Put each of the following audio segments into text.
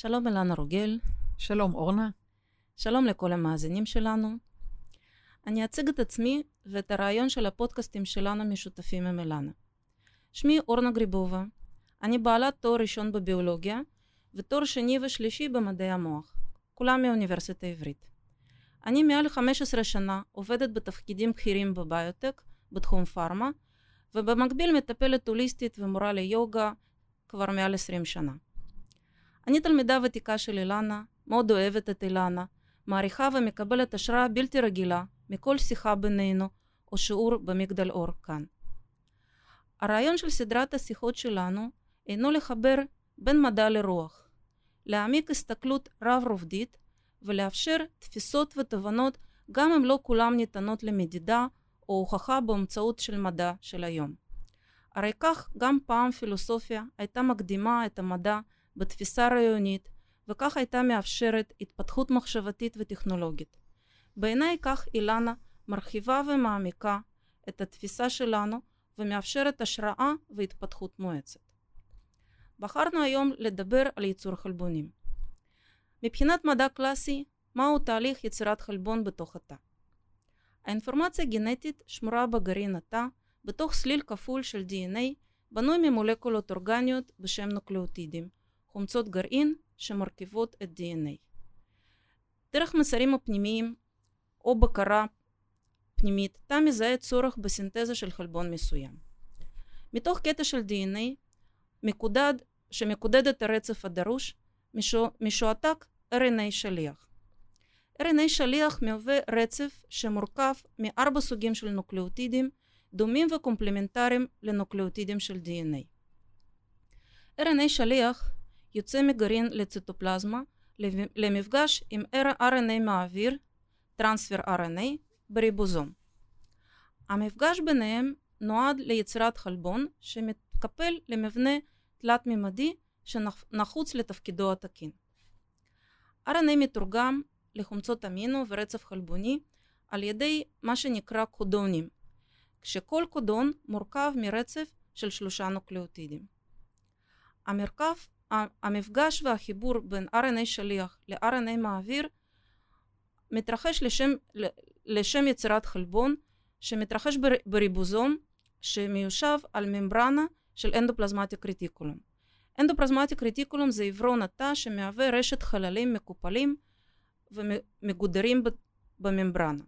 שלום אלנה רוגל. שלום אורנה. שלום לכל המאזינים שלנו. אני אציג את עצמי ואת הרעיון של הפודקאסטים שלנו משותפים עם אלנה. שמי אורנה גריבובה, אני בעלת תואר ראשון בביולוגיה ותואר שני ושלישי במדעי המוח, כולם מהאוניברסיטה העברית. אני מעל 15 שנה עובדת בתפקידים בכירים בביוטק בתחום פארמה, ובמקביל מטפלת הוליסטית ומורה ליוגה כבר מעל 20 שנה. אני תלמידה ותיקה של אילנה, מאוד אוהבת את אילנה, מעריכה ומקבלת השראה בלתי רגילה מכל שיחה בינינו או שיעור במגדל אור כאן. הרעיון של סדרת השיחות שלנו אינו לחבר בין מדע לרוח, להעמיק הסתכלות רב-רובדית ולאפשר תפיסות ותובנות גם אם לא כולם ניתנות למדידה או הוכחה באמצעות של מדע של היום. הרי כך גם פעם פילוסופיה הייתה מקדימה את המדע בתפיסה רעיונית וכך הייתה מאפשרת התפתחות מחשבתית וטכנולוגית. בעיניי כך אילנה מרחיבה ומעמיקה את התפיסה שלנו ומאפשרת השראה והתפתחות מואצת. בחרנו היום לדבר על ייצור חלבונים. מבחינת מדע קלאסי, מהו תהליך יצירת חלבון בתוך התא? האינפורמציה הגנטית שמורה בגרעין התא בתוך סליל כפול של DNA בנוי ממולקולות אורגניות בשם נוקלאוטידים, חומצות גרעין שמרכיבות את DNA. דרך מסרים הפנימיים או בקרה פנימית, תא מזהה צורך בסינתזה של חלבון מסוים. מתוך קטע של DNA מקודד, שמקודד את הרצף הדרוש, משועתק RNA שליח. RNA שליח מהווה רצף שמורכב מארבע סוגים של נוקלאוטידים דומים וקומפלמנטריים לנוקלאוטידים של DNA. RNA שליח יוצא מגרעין לציטופלזמה למפגש עם RNA מעביר, transfer RNA, בריבוזום. המפגש ביניהם נועד ליצירת חלבון שמתקפל למבנה תלת-ממדי שנחוץ לתפקידו התקין. RNA מתורגם לחומצות אמינו ורצף חלבוני על ידי מה שנקרא קודונים, כשכל קודון מורכב מרצף של שלושה נוקלאוטידים. המרכב, המפגש והחיבור בין RNA שליח ל-RNA מעביר מתרחש לשם, לשם יצירת חלבון שמתרחש בריבוזום שמיושב על ממברנה של endoplasmatic reticulum. endoplasmatic reticulum זה אברון התא שמהווה רשת חללים מקופלים ומגודרים בממברנה.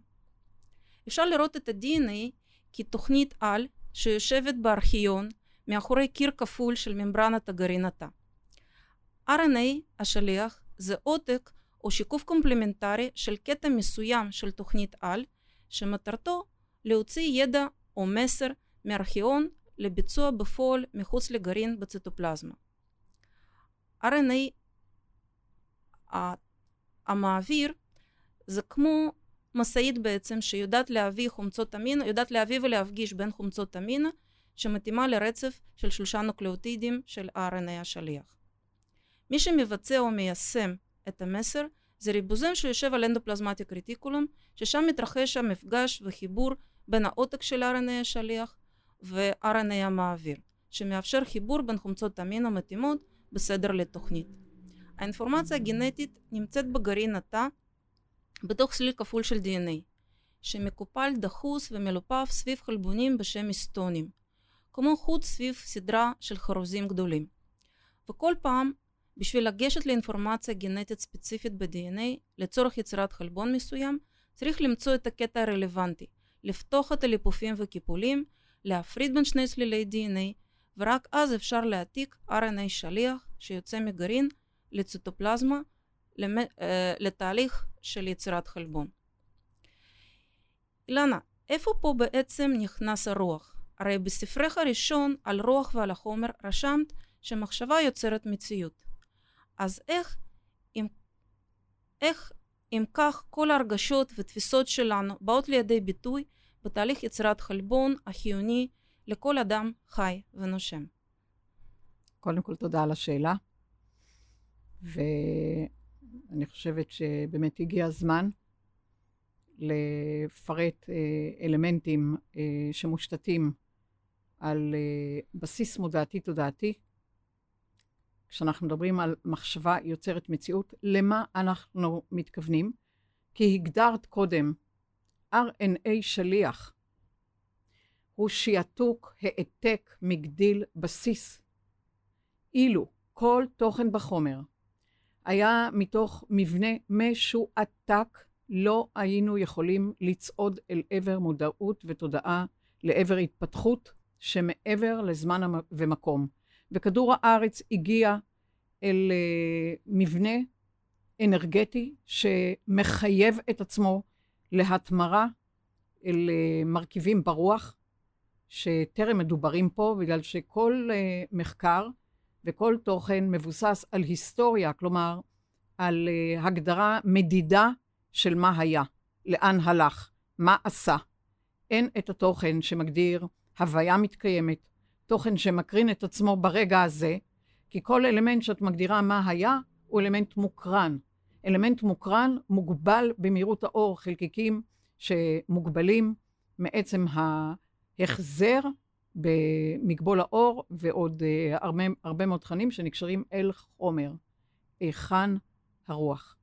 אפשר לראות את ה-DNA כתוכנית על שיושבת בארכיון מאחורי קיר כפול של ממברנת הגרעין התא. RNA השליח זה עותק או שיקוף קומפלמנטרי של קטע מסוים של תוכנית על שמטרתו להוציא ידע או מסר מארכיון לביצוע בפועל מחוץ לגרעין בציטופלזמה. RNA המעביר זה כמו משאית בעצם שיודעת להביא חומצות אמינו, יודעת להביא ולהפגיש בין חומצות אמינו שמתאימה לרצף של שלושה נוקלאוטידים של RNA השליח. מי שמבצע או מיישם את המסר זה ריבוזם שיושב על אנדופלזמטיק רטיקולום, ששם מתרחש המפגש וחיבור בין העותק של RNA השליח ו-RNA המעביר, שמאפשר חיבור בין חומצות אמינו מתאימות בסדר לתוכנית. האינפורמציה הגנטית נמצאת בגרעין התא בתוך סליל כפול של DNA, שמקופל דחוס ומלופף סביב חלבונים בשם היסטונים, כמו חוט סביב סדרה של חרוזים גדולים. וכל פעם, בשביל לגשת לאינפורמציה גנטית ספציפית ב-DNA לצורך יצירת חלבון מסוים, צריך למצוא את הקטע הרלוונטי, לפתוח את הליפופים וקיפולים, להפריד בין שני סלילי DNA, ורק אז אפשר להעתיק RNA שליח שיוצא מגרעין לציטופלזמה לתהליך של יצירת חלבון. אילנה, איפה פה בעצם נכנס הרוח? הרי בספרך הראשון על רוח ועל החומר רשמת שמחשבה יוצרת מציאות. אז איך אם, איך אם כך כל ההרגשות ותפיסות שלנו באות לידי ביטוי בתהליך יצירת חלבון החיוני לכל אדם חי ונושם? קודם כל תודה על השאלה. ואני חושבת שבאמת הגיע הזמן לפרט אה, אלמנטים אה, שמושתתים על אה, בסיס מודעתי-תודעתי, כשאנחנו מדברים על מחשבה יוצרת מציאות, למה אנחנו מתכוונים? כי הגדרת קודם, RNA שליח הוא שיעתוק, העתק, מגדיל, בסיס. אילו כל תוכן בחומר היה מתוך מבנה משועתק, לא היינו יכולים לצעוד אל עבר מודעות ותודעה, לעבר התפתחות שמעבר לזמן ומקום. וכדור הארץ הגיע אל uh, מבנה אנרגטי שמחייב את עצמו להתמרה אל uh, מרכיבים ברוח, שטרם מדוברים פה, בגלל שכל uh, מחקר וכל תוכן מבוסס על היסטוריה, כלומר, על הגדרה מדידה של מה היה, לאן הלך, מה עשה. אין את התוכן שמגדיר הוויה מתקיימת, תוכן שמקרין את עצמו ברגע הזה, כי כל אלמנט שאת מגדירה מה היה, הוא אלמנט מוקרן. אלמנט מוקרן מוגבל במהירות האור, חלקיקים שמוגבלים מעצם ההחזר במגבול האור ועוד uh, הרבה, הרבה מאוד תכנים שנקשרים אל חומר. היכן הרוח?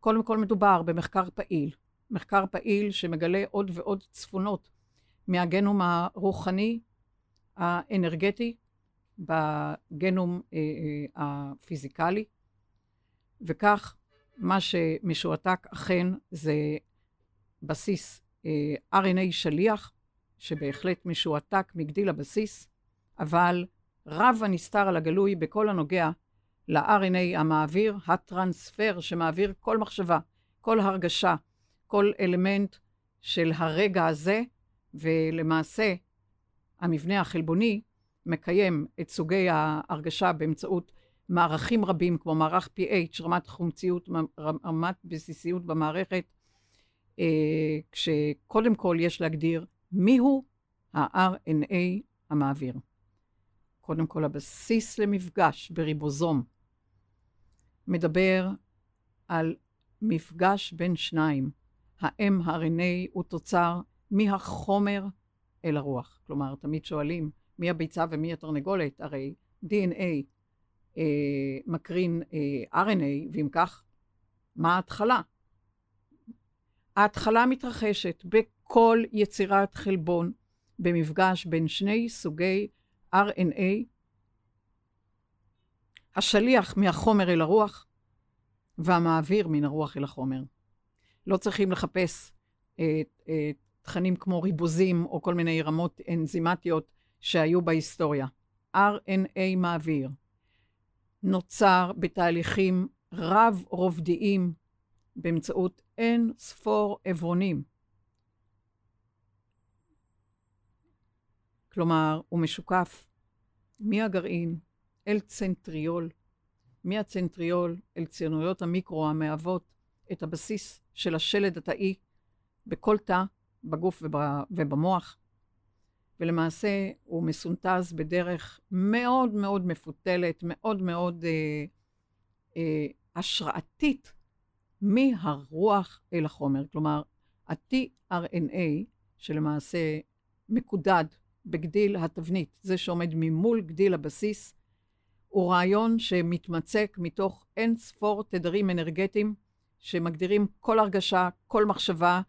קודם כל מדובר במחקר פעיל, מחקר פעיל שמגלה עוד ועוד צפונות מהגנום הרוחני האנרגטי בגנום אה, אה, הפיזיקלי, וכך מה שמשועתק אכן זה בסיס אה, RNA שליח, שבהחלט משועתק מגדיל הבסיס, אבל רב הנסתר על הגלוי בכל הנוגע ל-RNA המעביר, הטרנספר שמעביר כל מחשבה, כל הרגשה, כל אלמנט של הרגע הזה, ולמעשה המבנה החלבוני מקיים את סוגי ההרגשה באמצעות מערכים רבים, כמו מערך pH, רמת חומציות, רמת בסיסיות במערכת, אה, כשקודם כל יש להגדיר מיהו ה-RNA המעביר. קודם כל, הבסיס למפגש בריבוזום מדבר על מפגש בין שניים. ה-mRNA הוא תוצר מהחומר אל הרוח. כלומר, תמיד שואלים מי הביצה ומי התרנגולת, הרי DNA אה, מקרין אה, RNA, ואם כך, מה ההתחלה? ההתחלה מתרחשת בכל יצירת חלבון במפגש בין שני סוגי RNA, השליח מהחומר אל הרוח והמעביר מן הרוח אל החומר. לא צריכים לחפש אה, אה, תכנים כמו ריבוזים או כל מיני רמות אנזימטיות שהיו בהיסטוריה. RNA מעביר נוצר בתהליכים רב-רובדיים באמצעות אין ספור עברונים. כלומר, הוא משוקף מהגרעין אל צנטריול, מהצנטריול אל ציונויות המיקרו המהוות את הבסיס של השלד התאי בכל תא בגוף ובמוח, ולמעשה הוא מסונטז בדרך מאוד מאוד מפותלת, מאוד מאוד אה, אה, השראתית מהרוח אל החומר. כלומר, ה-tRNA, שלמעשה מקודד בגדיל התבנית, זה שעומד ממול גדיל הבסיס, הוא רעיון שמתמצק מתוך אין ספור תדרים אנרגטיים שמגדירים כל הרגשה, כל מחשבה,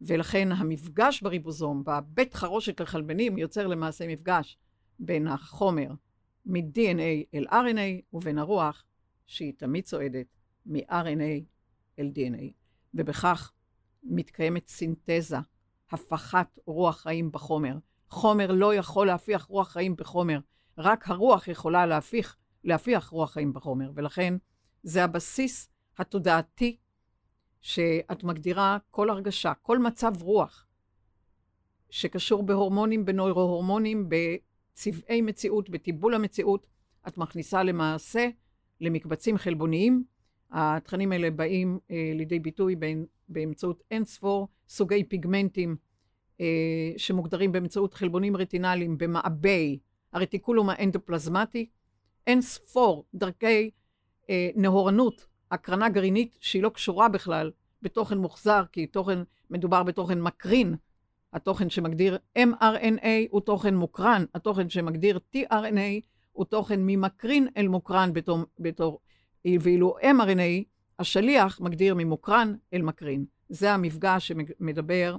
ולכן המפגש בריבוזום, בבית חרושת לחלבנים, יוצר למעשה מפגש בין החומר מ-DNA אל RNA ובין הרוח, שהיא תמיד צועדת מ-RNA אל DNA. ובכך מתקיימת סינתזה, הפחת רוח חיים בחומר. חומר לא יכול להפיח רוח חיים בחומר, רק הרוח יכולה להפיח, להפיח רוח חיים בחומר, ולכן זה הבסיס התודעתי שאת מגדירה כל הרגשה, כל מצב רוח שקשור בהורמונים, בנוירו-הורמונים, בצבעי מציאות, בטיבול המציאות, את מכניסה למעשה למקבצים חלבוניים. התכנים האלה באים אה, לידי ביטוי בין, באמצעות אין ספור סוגי פיגמנטים אה, שמוגדרים באמצעות חלבונים רטינליים במעבי הרטיקולום האנדופלזמטי, אין ספור דרכי אה, נהורנות הקרנה גרעינית שהיא לא קשורה בכלל בתוכן מוחזר, כי תוכן, מדובר בתוכן מקרין. התוכן שמגדיר mRNA הוא תוכן מוקרן, התוכן שמגדיר tRNA הוא תוכן ממקרין אל מוקרן בתור, בתור ואילו mRNA, השליח מגדיר ממוקרן אל מקרין. זה המפגש שמדבר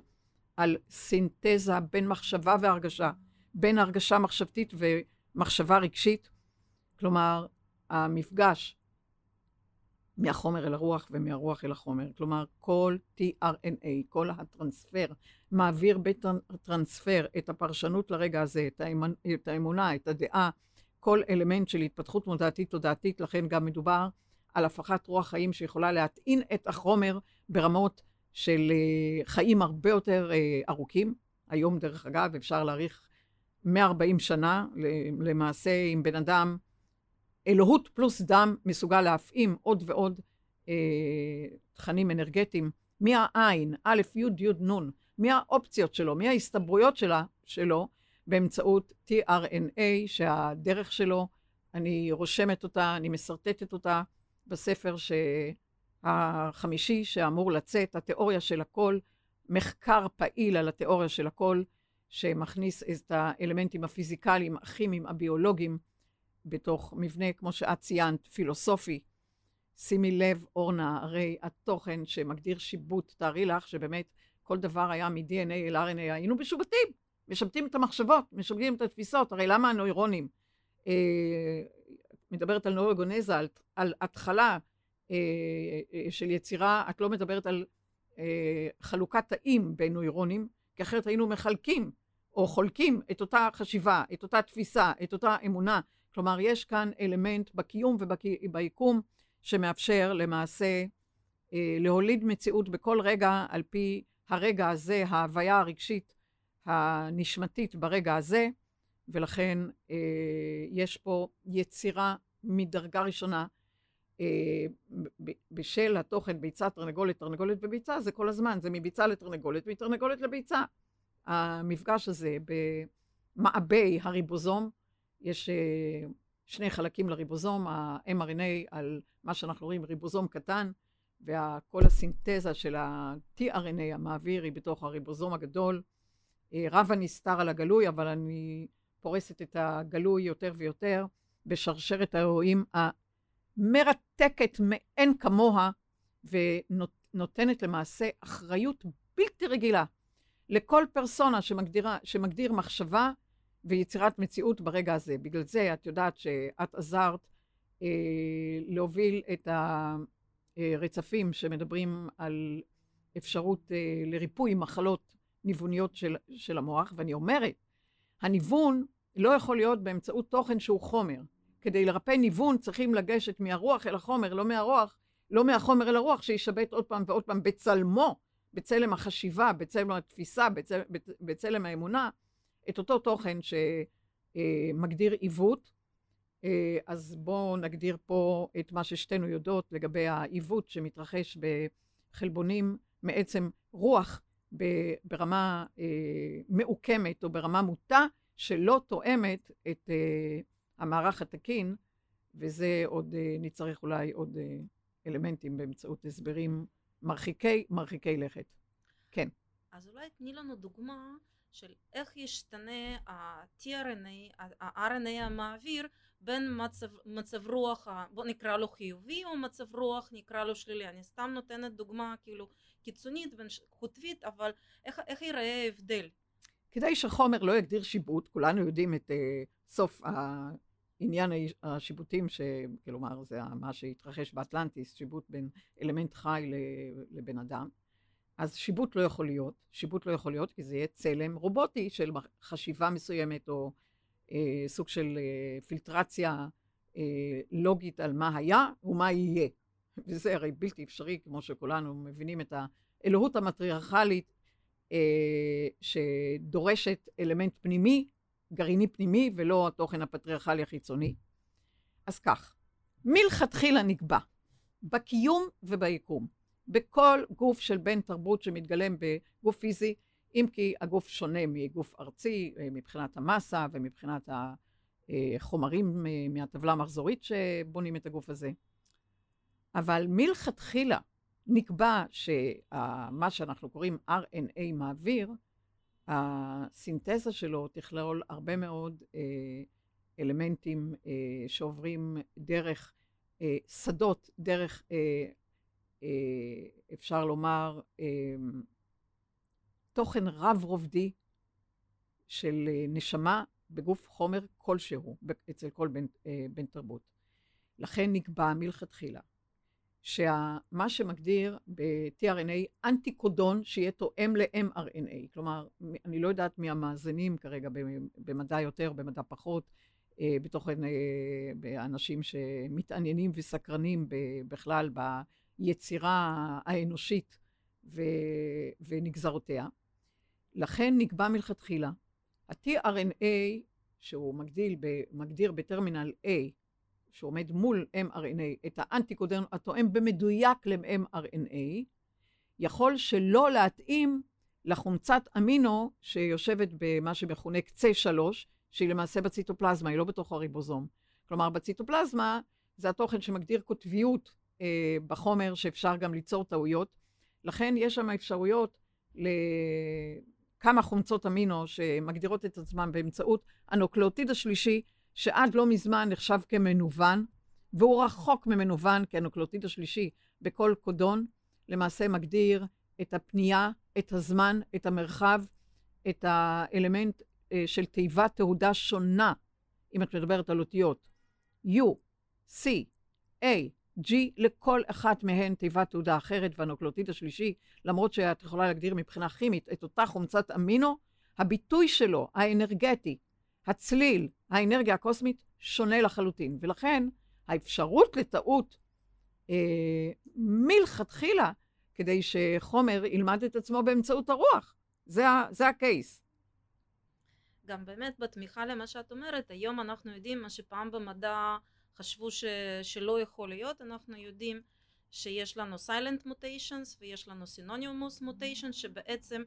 על סינתזה בין מחשבה והרגשה, בין הרגשה מחשבתית ומחשבה רגשית. כלומר, המפגש מהחומר אל הרוח ומהרוח אל החומר. כלומר, כל tRNA, כל הטרנספר, מעביר בטרנספר את הפרשנות לרגע הזה, את, האמונה, את האמונה, את הדעה, כל אלמנט של התפתחות מודעתית-תודעתית, לכן גם מדובר על הפכת רוח חיים שיכולה להטעין את החומר ברמות של uh, חיים הרבה יותר uh, ארוכים. היום, דרך אגב, אפשר להאריך 140 שנה, למעשה, אם בן אדם אלוהות פלוס דם מסוגל להפעים עוד ועוד אה, תכנים אנרגטיים מהעין, א', י', י', נ', מהאופציות שלו, מההסתברויות שלה, שלו, באמצעות tRNA, שהדרך שלו, אני רושמת אותה, אני משרטטת אותה בספר החמישי שאמור לצאת, התיאוריה של הכל, מחקר פעיל על התיאוריה של הכל, שמכניס את האלמנטים הפיזיקליים, הכימיים, הביולוגיים, בתוך מבנה, כמו שאת ציינת, פילוסופי. שימי לב, אורנה, הרי התוכן שמגדיר שיבוט, תארי לך שבאמת כל דבר היה מ-DNA אל RNA, היינו משובטים, משבטים את המחשבות, משבטים את התפיסות, הרי למה הנוירונים? אה, מדברת על נוירוגונזה, על, על התחלה אה, אה, של יצירה, את לא מדברת על אה, חלוקת תאים בין נוירונים, כי אחרת היינו מחלקים או חולקים את אותה חשיבה, את אותה תפיסה, את אותה אמונה, כלומר, יש כאן אלמנט בקיום וביקום שמאפשר למעשה אה, להוליד מציאות בכל רגע על פי הרגע הזה, ההוויה הרגשית הנשמתית ברגע הזה, ולכן אה, יש פה יצירה מדרגה ראשונה. אה, בשל התוכן ביצה, תרנגולת, תרנגולת וביצה, זה כל הזמן, זה מביצה לתרנגולת, מתרנגולת לביצה. המפגש הזה במעבי הריבוזום, יש אה, שני חלקים לריבוזום, ה-mRNA על מה שאנחנו רואים ריבוזום קטן, וכל הסינתזה של ה-tRNA המעביר היא בתוך הריבוזום הגדול. אה, רב הנסתר על הגלוי, אבל אני פורסת את הגלוי יותר ויותר בשרשרת האירועים המרתקת מאין כמוה, ונותנת למעשה אחריות בלתי רגילה לכל פרסונה שמגדירה, שמגדיר מחשבה ויצירת מציאות ברגע הזה. בגלל זה את יודעת שאת עזרת אה, להוביל את הרצפים שמדברים על אפשרות אה, לריפוי מחלות ניווניות של, של המוח, ואני אומרת, הניוון לא יכול להיות באמצעות תוכן שהוא חומר. כדי לרפא ניוון צריכים לגשת מהרוח אל החומר, לא מהרוח, לא מהחומר אל הרוח, שישבט עוד פעם ועוד פעם בצלמו, בצלם החשיבה, בצלם התפיסה, בצל, בצלם האמונה, את אותו תוכן שמגדיר עיוות, אה, אז בואו נגדיר פה את מה ששתינו יודעות לגבי העיוות שמתרחש בחלבונים מעצם רוח ברמה אה, מעוקמת או ברמה מוטה שלא תואמת את אה, המערך התקין, וזה עוד, נצטרך אולי עוד אלמנטים באמצעות הסברים מרחיקי, מרחיקי לכת. כן. אז אולי תני לנו דוגמה של איך ישתנה ה-tRNA, ה-RNA המעביר בין מצב, מצב רוח, בוא נקרא לו חיובי או מצב רוח נקרא לו שלילי. אני סתם נותנת דוגמה כאילו קיצונית, חוטבית, אבל איך, איך ייראה ההבדל? כדי שחומר לא יגדיר שיבוט, כולנו יודעים את uh, סוף העניין השיבוטים, כלומר זה מה שהתרחש באטלנטיס, שיבוט בין אלמנט חי לבן אדם. אז שיבוט לא יכול להיות, שיבוט לא יכול להיות כי זה יהיה צלם רובוטי של חשיבה מסוימת או אה, סוג של אה, פילטרציה אה, לוגית על מה היה ומה יהיה. וזה הרי בלתי אפשרי, כמו שכולנו מבינים את האלוהות המטריארכלית אה, שדורשת אלמנט פנימי, גרעיני פנימי, ולא התוכן הפטריארכלי החיצוני. אז כך, מלכתחילה נקבע בקיום וביקום בכל גוף של בן תרבות שמתגלם בגוף פיזי, אם כי הגוף שונה מגוף ארצי אה, מבחינת המסה ומבחינת החומרים אה, מהטבלה המחזורית שבונים את הגוף הזה. אבל מלכתחילה נקבע שמה שאנחנו קוראים RNA מעביר, הסינתזה שלו תכלול הרבה מאוד אה, אלמנטים אה, שעוברים דרך אה, שדות, דרך, אה, אה, אפשר לומר, אה, תוכן רב-רובדי של אה, נשמה בגוף חומר כלשהו אצל כל בן, אה, בן תרבות. לכן נקבע מלכתחילה שמה שמגדיר ב-tRNA אנטי-קודון שיהיה תואם ל-mRNA. כלומר, אני לא יודעת מי המאזינים כרגע במדע יותר, במדע פחות, אה, בתוכן באנשים שמתעניינים וסקרנים בכלל ביצירה האנושית ונגזרותיה. לכן נקבע מלכתחילה ה-tRNA, שהוא מגדיל, מגדיר בטרמינל A, שעומד מול mRNA, את האנטיקודרן התואם במדויק ל-mRNA, יכול שלא להתאים לחומצת אמינו שיושבת במה שמכונה קצה 3, שהיא למעשה בציטופלזמה, היא לא בתוך הריבוזום. כלומר, בציטופלזמה זה התוכן שמגדיר קוטביות אה, בחומר, שאפשר גם ליצור טעויות. לכן יש שם אפשרויות לכמה חומצות אמינו שמגדירות את עצמן באמצעות הנוקלאוטיד השלישי, שעד לא מזמן נחשב כמנוון, והוא רחוק ממנוון, כי הנוקלאוטיד השלישי בכל קודון למעשה מגדיר את הפנייה, את הזמן, את המרחב, את האלמנט אה, של תיבת תהודה שונה, אם את מדברת על אותיות. U, C, A, G, לכל אחת מהן תיבת תעודה אחרת, והנוקלוטיד השלישי, למרות שאת יכולה להגדיר מבחינה כימית את אותה חומצת אמינו, הביטוי שלו, האנרגטי, הצליל, האנרגיה הקוסמית, שונה לחלוטין. ולכן האפשרות לטעות אה, מלכתחילה, כדי שחומר ילמד את עצמו באמצעות הרוח. זה, זה הקייס. גם באמת בתמיכה למה שאת אומרת, היום אנחנו יודעים מה שפעם במדע חשבו ש, שלא יכול להיות, אנחנו יודעים שיש לנו silent mutations ויש לנו synonymous mutations שבעצם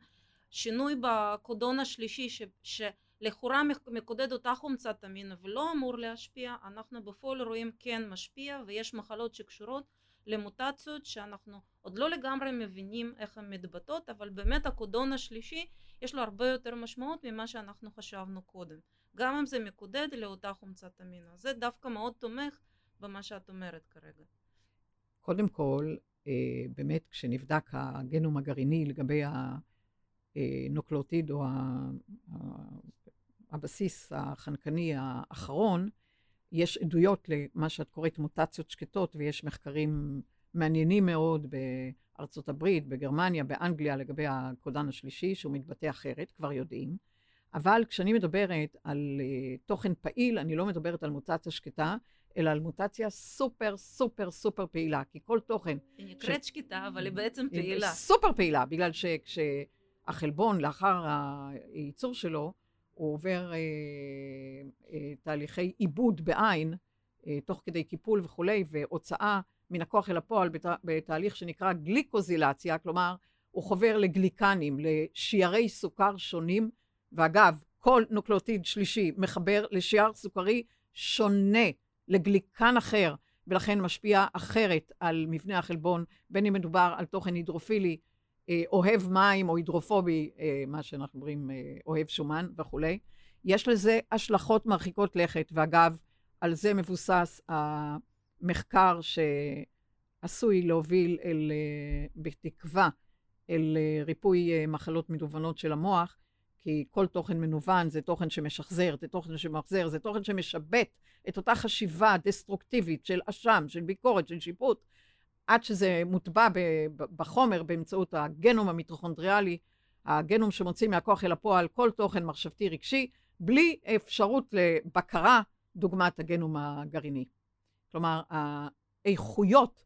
שינוי בקודון השלישי ש, שלכאורה מקודד אותה חומצת אמינו ולא אמור להשפיע, אנחנו בפועל רואים כן משפיע ויש מחלות שקשורות למוטציות שאנחנו עוד לא לגמרי מבינים איך הן מתבטאות, אבל באמת הקודון השלישי יש לו הרבה יותר משמעות ממה שאנחנו חשבנו קודם. גם אם זה מקודד לאותה חומצת אמינו. זה דווקא מאוד תומך במה שאת אומרת כרגע. קודם כל, אה, באמת כשנבדק הגנום הגרעיני לגבי הנוקלוטיד או הבסיס החנקני האחרון, יש עדויות למה שאת קוראת מוטציות שקטות, ויש מחקרים מעניינים מאוד בארצות הברית, בגרמניה, באנגליה, לגבי הקודן השלישי, שהוא מתבטא אחרת, כבר יודעים. אבל כשאני מדברת על uh, תוכן פעיל, אני לא מדברת על מוטציה שקטה, אלא על מוטציה סופר סופר סופר פעילה, כי כל תוכן... היא נקראת ש... שקטה, אבל היא בעצם פעילה. היא סופר פעילה, בגלל שכשהחלבון, לאחר הייצור שלו, הוא עובר אה, אה, תהליכי עיבוד בעין, אה, תוך כדי קיפול וכולי, והוצאה מן הכוח אל הפועל בת, בתהליך שנקרא גליקוזילציה, כלומר, הוא חובר לגליקנים, לשיירי סוכר שונים, ואגב, כל נוקלוטיד שלישי מחבר לשייר סוכרי שונה, לגליקן אחר, ולכן משפיע אחרת על מבנה החלבון, בין אם מדובר על תוכן הידרופילי, אה, אוהב מים או הידרופובי, אה, מה שאנחנו אומרים אה, אוהב שומן וכולי. יש לזה השלכות מרחיקות לכת, ואגב, על זה מבוסס המחקר שעשוי להוביל אל, בתקווה אל ריפוי מחלות מדובנות של המוח, כי כל תוכן מנוון זה תוכן שמשחזר, זה תוכן שמחזר, זה תוכן שמשבט את אותה חשיבה דסטרוקטיבית של אשם, של ביקורת, של שיפוט, עד שזה מוטבע בחומר באמצעות הגנום המיטוכונדריאלי, הגנום שמוציא מהכוח אל הפועל כל תוכן מחשבתי רגשי, בלי אפשרות לבקרה דוגמת הגנום הגרעיני. כלומר, האיכויות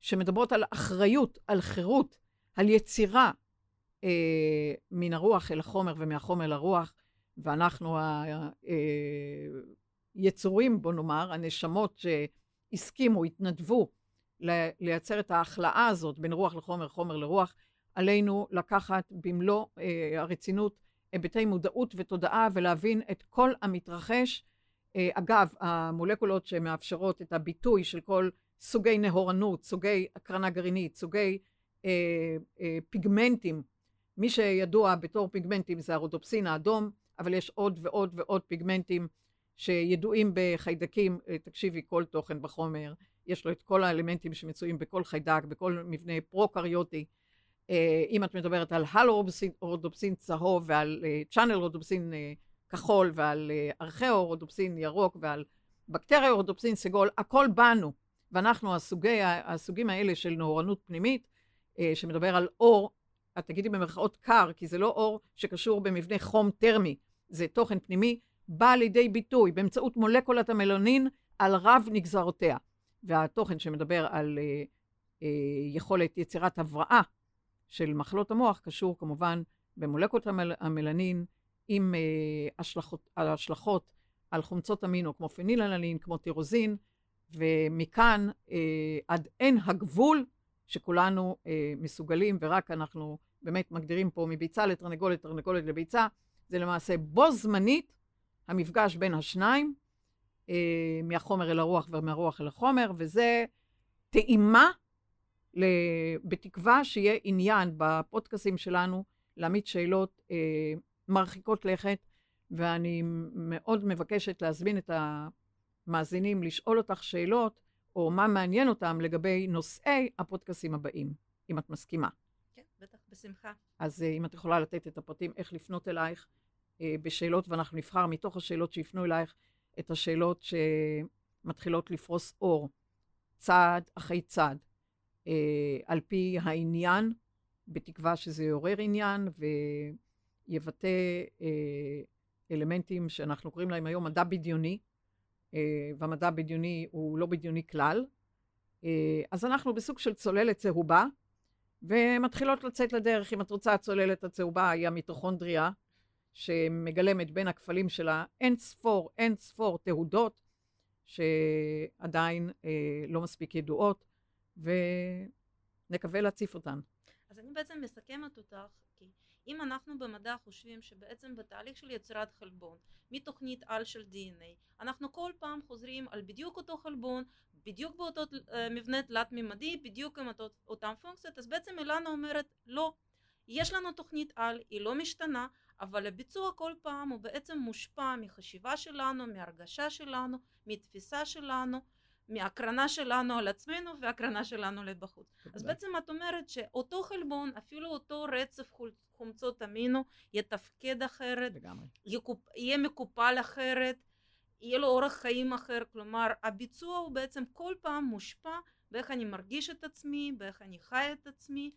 שמדברות על אחריות, על חירות, על יצירה אה, מן הרוח אל החומר ומהחומר לרוח, ואנחנו היצורים, אה, בוא נאמר, הנשמות שהסכימו, התנדבו לייצר את ההכלאה הזאת בין רוח לחומר, חומר לרוח, עלינו לקחת במלוא אה, הרצינות היבטי מודעות ותודעה ולהבין את כל המתרחש. אה, אגב, המולקולות שמאפשרות את הביטוי של כל סוגי נהורנות, סוגי הקרנה גרעינית, סוגי אה, אה, פיגמנטים, מי שידוע בתור פיגמנטים זה הרודופסין האדום, אבל יש עוד ועוד ועוד פיגמנטים שידועים בחיידקים, אה, תקשיבי, כל תוכן בחומר, יש לו את כל האלמנטים שמצויים בכל חיידק, בכל מבנה פרו-קריוטי. אה, אם את מדברת על הלו-רודופסין צהוב ועל צ'אנל רודופסין כחול ועל ארכאו-רודופסין ירוק ועל בקטריה-רודופסין סגול, הכל בנו. ואנחנו, הסוגי, הסוגים האלה של נאורנות פנימית, שמדבר על אור, את תגידי במרכאות קר, כי זה לא אור שקשור במבנה חום טרמי, זה תוכן פנימי, בא לידי ביטוי באמצעות מולקולת המלונין על רב נגזרותיה. והתוכן שמדבר על אה, אה, יכולת יצירת הבראה של מחלות המוח קשור כמובן במולקולת המל, המלנין עם אה, השלכות, השלכות על חומצות אמינו כמו פנילנלין, כמו טירוזין, ומכאן אה, עד אין הגבול שכולנו אה, מסוגלים, ורק אנחנו באמת מגדירים פה מביצה לתרנגולת, תרנגולת לביצה, זה למעשה בו זמנית המפגש בין השניים, אה, מהחומר אל הרוח ומהרוח אל החומר, וזה טעימה, בתקווה שיהיה עניין בפודקאסים שלנו להעמיד שאלות אה, מרחיקות לכת, ואני מאוד מבקשת להזמין את המאזינים לשאול אותך שאלות, או מה מעניין אותם לגבי נושאי הפודקאסים הבאים, אם את מסכימה. כן, בטח, בשמחה. אז אה, אם את יכולה לתת את הפרטים איך לפנות אלייך אה, בשאלות, ואנחנו נבחר מתוך השאלות שיפנו אלייך את השאלות שמתחילות לפרוס אור, צעד אחרי צעד, אה, על פי העניין, בתקווה שזה יעורר עניין ויבטא אלמנטים שאנחנו קוראים להם היום מדע בדיוני, והמדע הבדיוני הוא לא בדיוני כלל. אז אנחנו בסוג של צוללת צהובה, ומתחילות לצאת לדרך. אם את רוצה, הצוללת הצהובה היא המיטוכונדריה, שמגלמת בין הכפלים שלה אין ספור, אין ספור תהודות שעדיין אה, לא מספיק ידועות, ונקווה להציף אותן. אז אני בעצם מסכמת אותך, אם אנחנו במדע חושבים שבעצם בתהליך של יצירת חלבון, מתוכנית על של DNA, אנחנו כל פעם חוזרים על בדיוק אותו חלבון, בדיוק באותו אה, מבנה תלת-ממדי, בדיוק עם אותו, אותן פונקציות, אז בעצם אילנה אומרת לא, יש לנו תוכנית על, היא לא משתנה, אבל הביצוע כל פעם הוא בעצם מושפע מחשיבה שלנו, מהרגשה שלנו, מתפיסה שלנו, מהקרנה שלנו על עצמנו והקרנה שלנו לבחוץ. אז בעצם את אומרת שאותו חלבון, אפילו אותו רצף חומצות אמינו, יתפקד אחרת, יקופ, יהיה מקופל אחרת, יהיה לו אורח חיים אחר, כלומר הביצוע הוא בעצם כל פעם מושפע באיך אני מרגיש את עצמי, באיך אני חי את עצמי,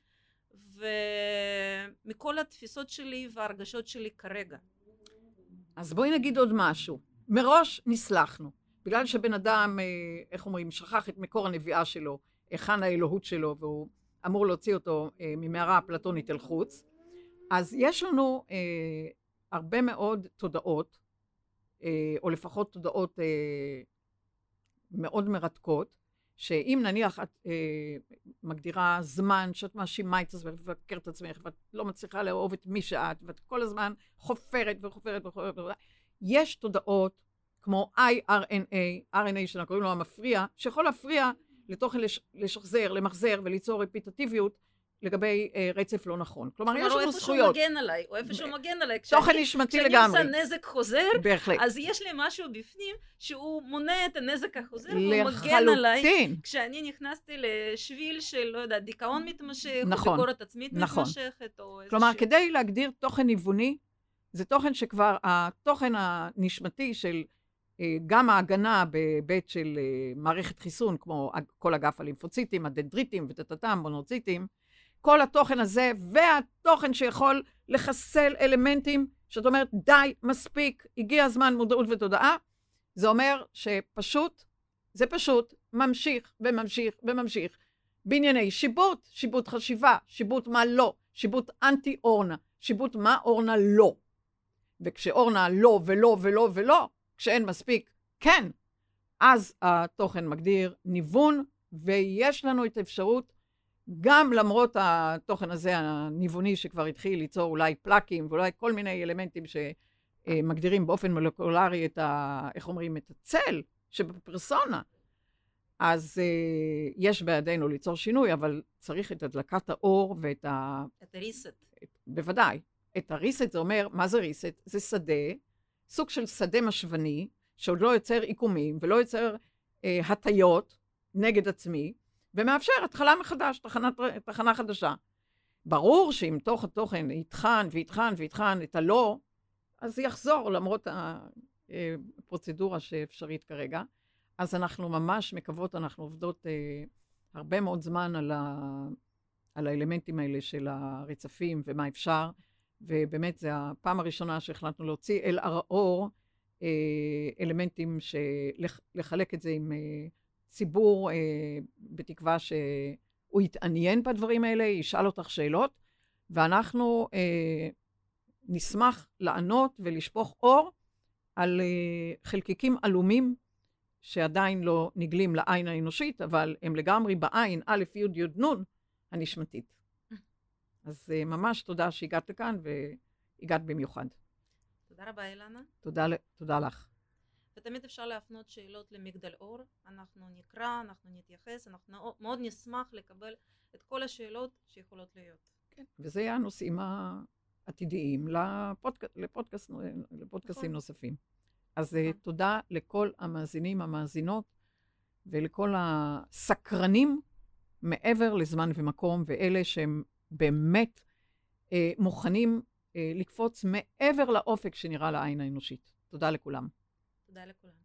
ומכל התפיסות שלי והרגשות שלי כרגע. אז בואי נגיד עוד משהו. מראש נסלחנו. בגלל שבן אדם, אה, איך אומרים, שכח את מקור הנביאה שלו, היכן האלוהות שלו, והוא אמור להוציא אותו אה, ממערה אפלטונית אל חוץ, אז יש לנו אה, הרבה מאוד תודעות, אה, או לפחות תודעות אה, מאוד מרתקות, שאם נניח את אה, מגדירה זמן שאת מאשימה את עצמך ומבקרת את עצמך ואת לא מצליחה לאהוב את מי שאת ואת כל הזמן חופרת וחופרת וחופרת, יש תודעות כמו IRNA, RNA שאנחנו קוראים לו המפריע, שיכול להפריע לתוכן לש, לשחזר, למחזר וליצור רפיטטיביות לגבי אה, רצף לא נכון. כלומר, יש לנו זכויות. כלומר, הוא איפה שהוא מגן עליי, או איפה שהוא מגן עליי. תוכן נשמתי לגמרי. כשאני עושה נזק חוזר, בהחלט. אז יש לי משהו בפנים שהוא מונע את הנזק החוזר, והוא מגן עליי. כשאני נכנסתי לשביל של, לא יודעת, דיכאון מתמשך, נכון, או ביקורת עצמית נכון. מתמשכת, או איזשהו... כלומר, כדי להגדיר תוכן ניווני, זה תוכן שכבר, התוכן הנשמתי של אה, גם ההגנה בהיבט של אה, מערכת חיסון, כמו כל אגף הלימפוציטים, הדנדריטים וטטטם, מונוציטים, כל התוכן הזה, והתוכן שיכול לחסל אלמנטים, שאת אומרת, די, מספיק, הגיע הזמן מודעות ותודעה, זה אומר שפשוט, זה פשוט ממשיך וממשיך וממשיך. בענייני שיבוט, שיבוט חשיבה, שיבוט מה לא, שיבוט אנטי אורנה, שיבוט מה אורנה לא. וכשאורנה לא ולא ולא ולא, כשאין מספיק כן, אז התוכן מגדיר ניוון, ויש לנו את האפשרות גם למרות התוכן הזה הניווני שכבר התחיל ליצור אולי פלאקים ואולי כל מיני אלמנטים שמגדירים באופן מולקולרי את ה... איך אומרים? את הצל שבפרסונה. אז uh, יש בידינו ליצור שינוי, אבל צריך את הדלקת האור ואת ה... את הריסט. בוודאי. את הריסט זה אומר, מה זה ריסט? זה שדה, סוג של שדה משוני, שעוד לא יוצר עיקומים ולא יוצר אה, הטיות נגד עצמי, ומאפשר התחלה מחדש, תחנת, תחנה חדשה. ברור שאם תוך התוכן יטחן ויטחן ויטחן את הלא, אז זה יחזור למרות הפרוצדורה שאפשרית כרגע. אז אנחנו ממש מקוות, אנחנו עובדות אה, הרבה מאוד זמן על, ה, על האלמנטים האלה של הרצפים ומה אפשר, ובאמת זו הפעם הראשונה שהחלטנו להוציא אל האור אה, אלמנטים, שלח, לחלק את זה עם אה, ציבור, אה, בתקווה שהוא יתעניין בדברים האלה, ישאל אותך שאלות, ואנחנו אה, נשמח לענות ולשפוך אור על אה, חלקיקים עלומים שעדיין לא נגלים לעין האנושית, אבל הם לגמרי בעין, א', י', י', נ', הנשמתית. אז אה, ממש תודה שהגעת לכאן, והגעת במיוחד. תודה רבה, אילנה. תודה, תודה לך. ותמיד אפשר להפנות שאלות למגדל אור, אנחנו נקרא, אנחנו נתייחס, אנחנו מאוד נשמח לקבל את כל השאלות שיכולות להיות. כן, וזה הנושאים העתידיים לפודק... לפודקאסט... לפודקאסטים נכון. נוספים. אז נכון. תודה לכל המאזינים, המאזינות, ולכל הסקרנים מעבר לזמן ומקום, ואלה שהם באמת אה, מוכנים אה, לקפוץ מעבר לאופק שנראה לעין האנושית. תודה לכולם. תודה לכולם.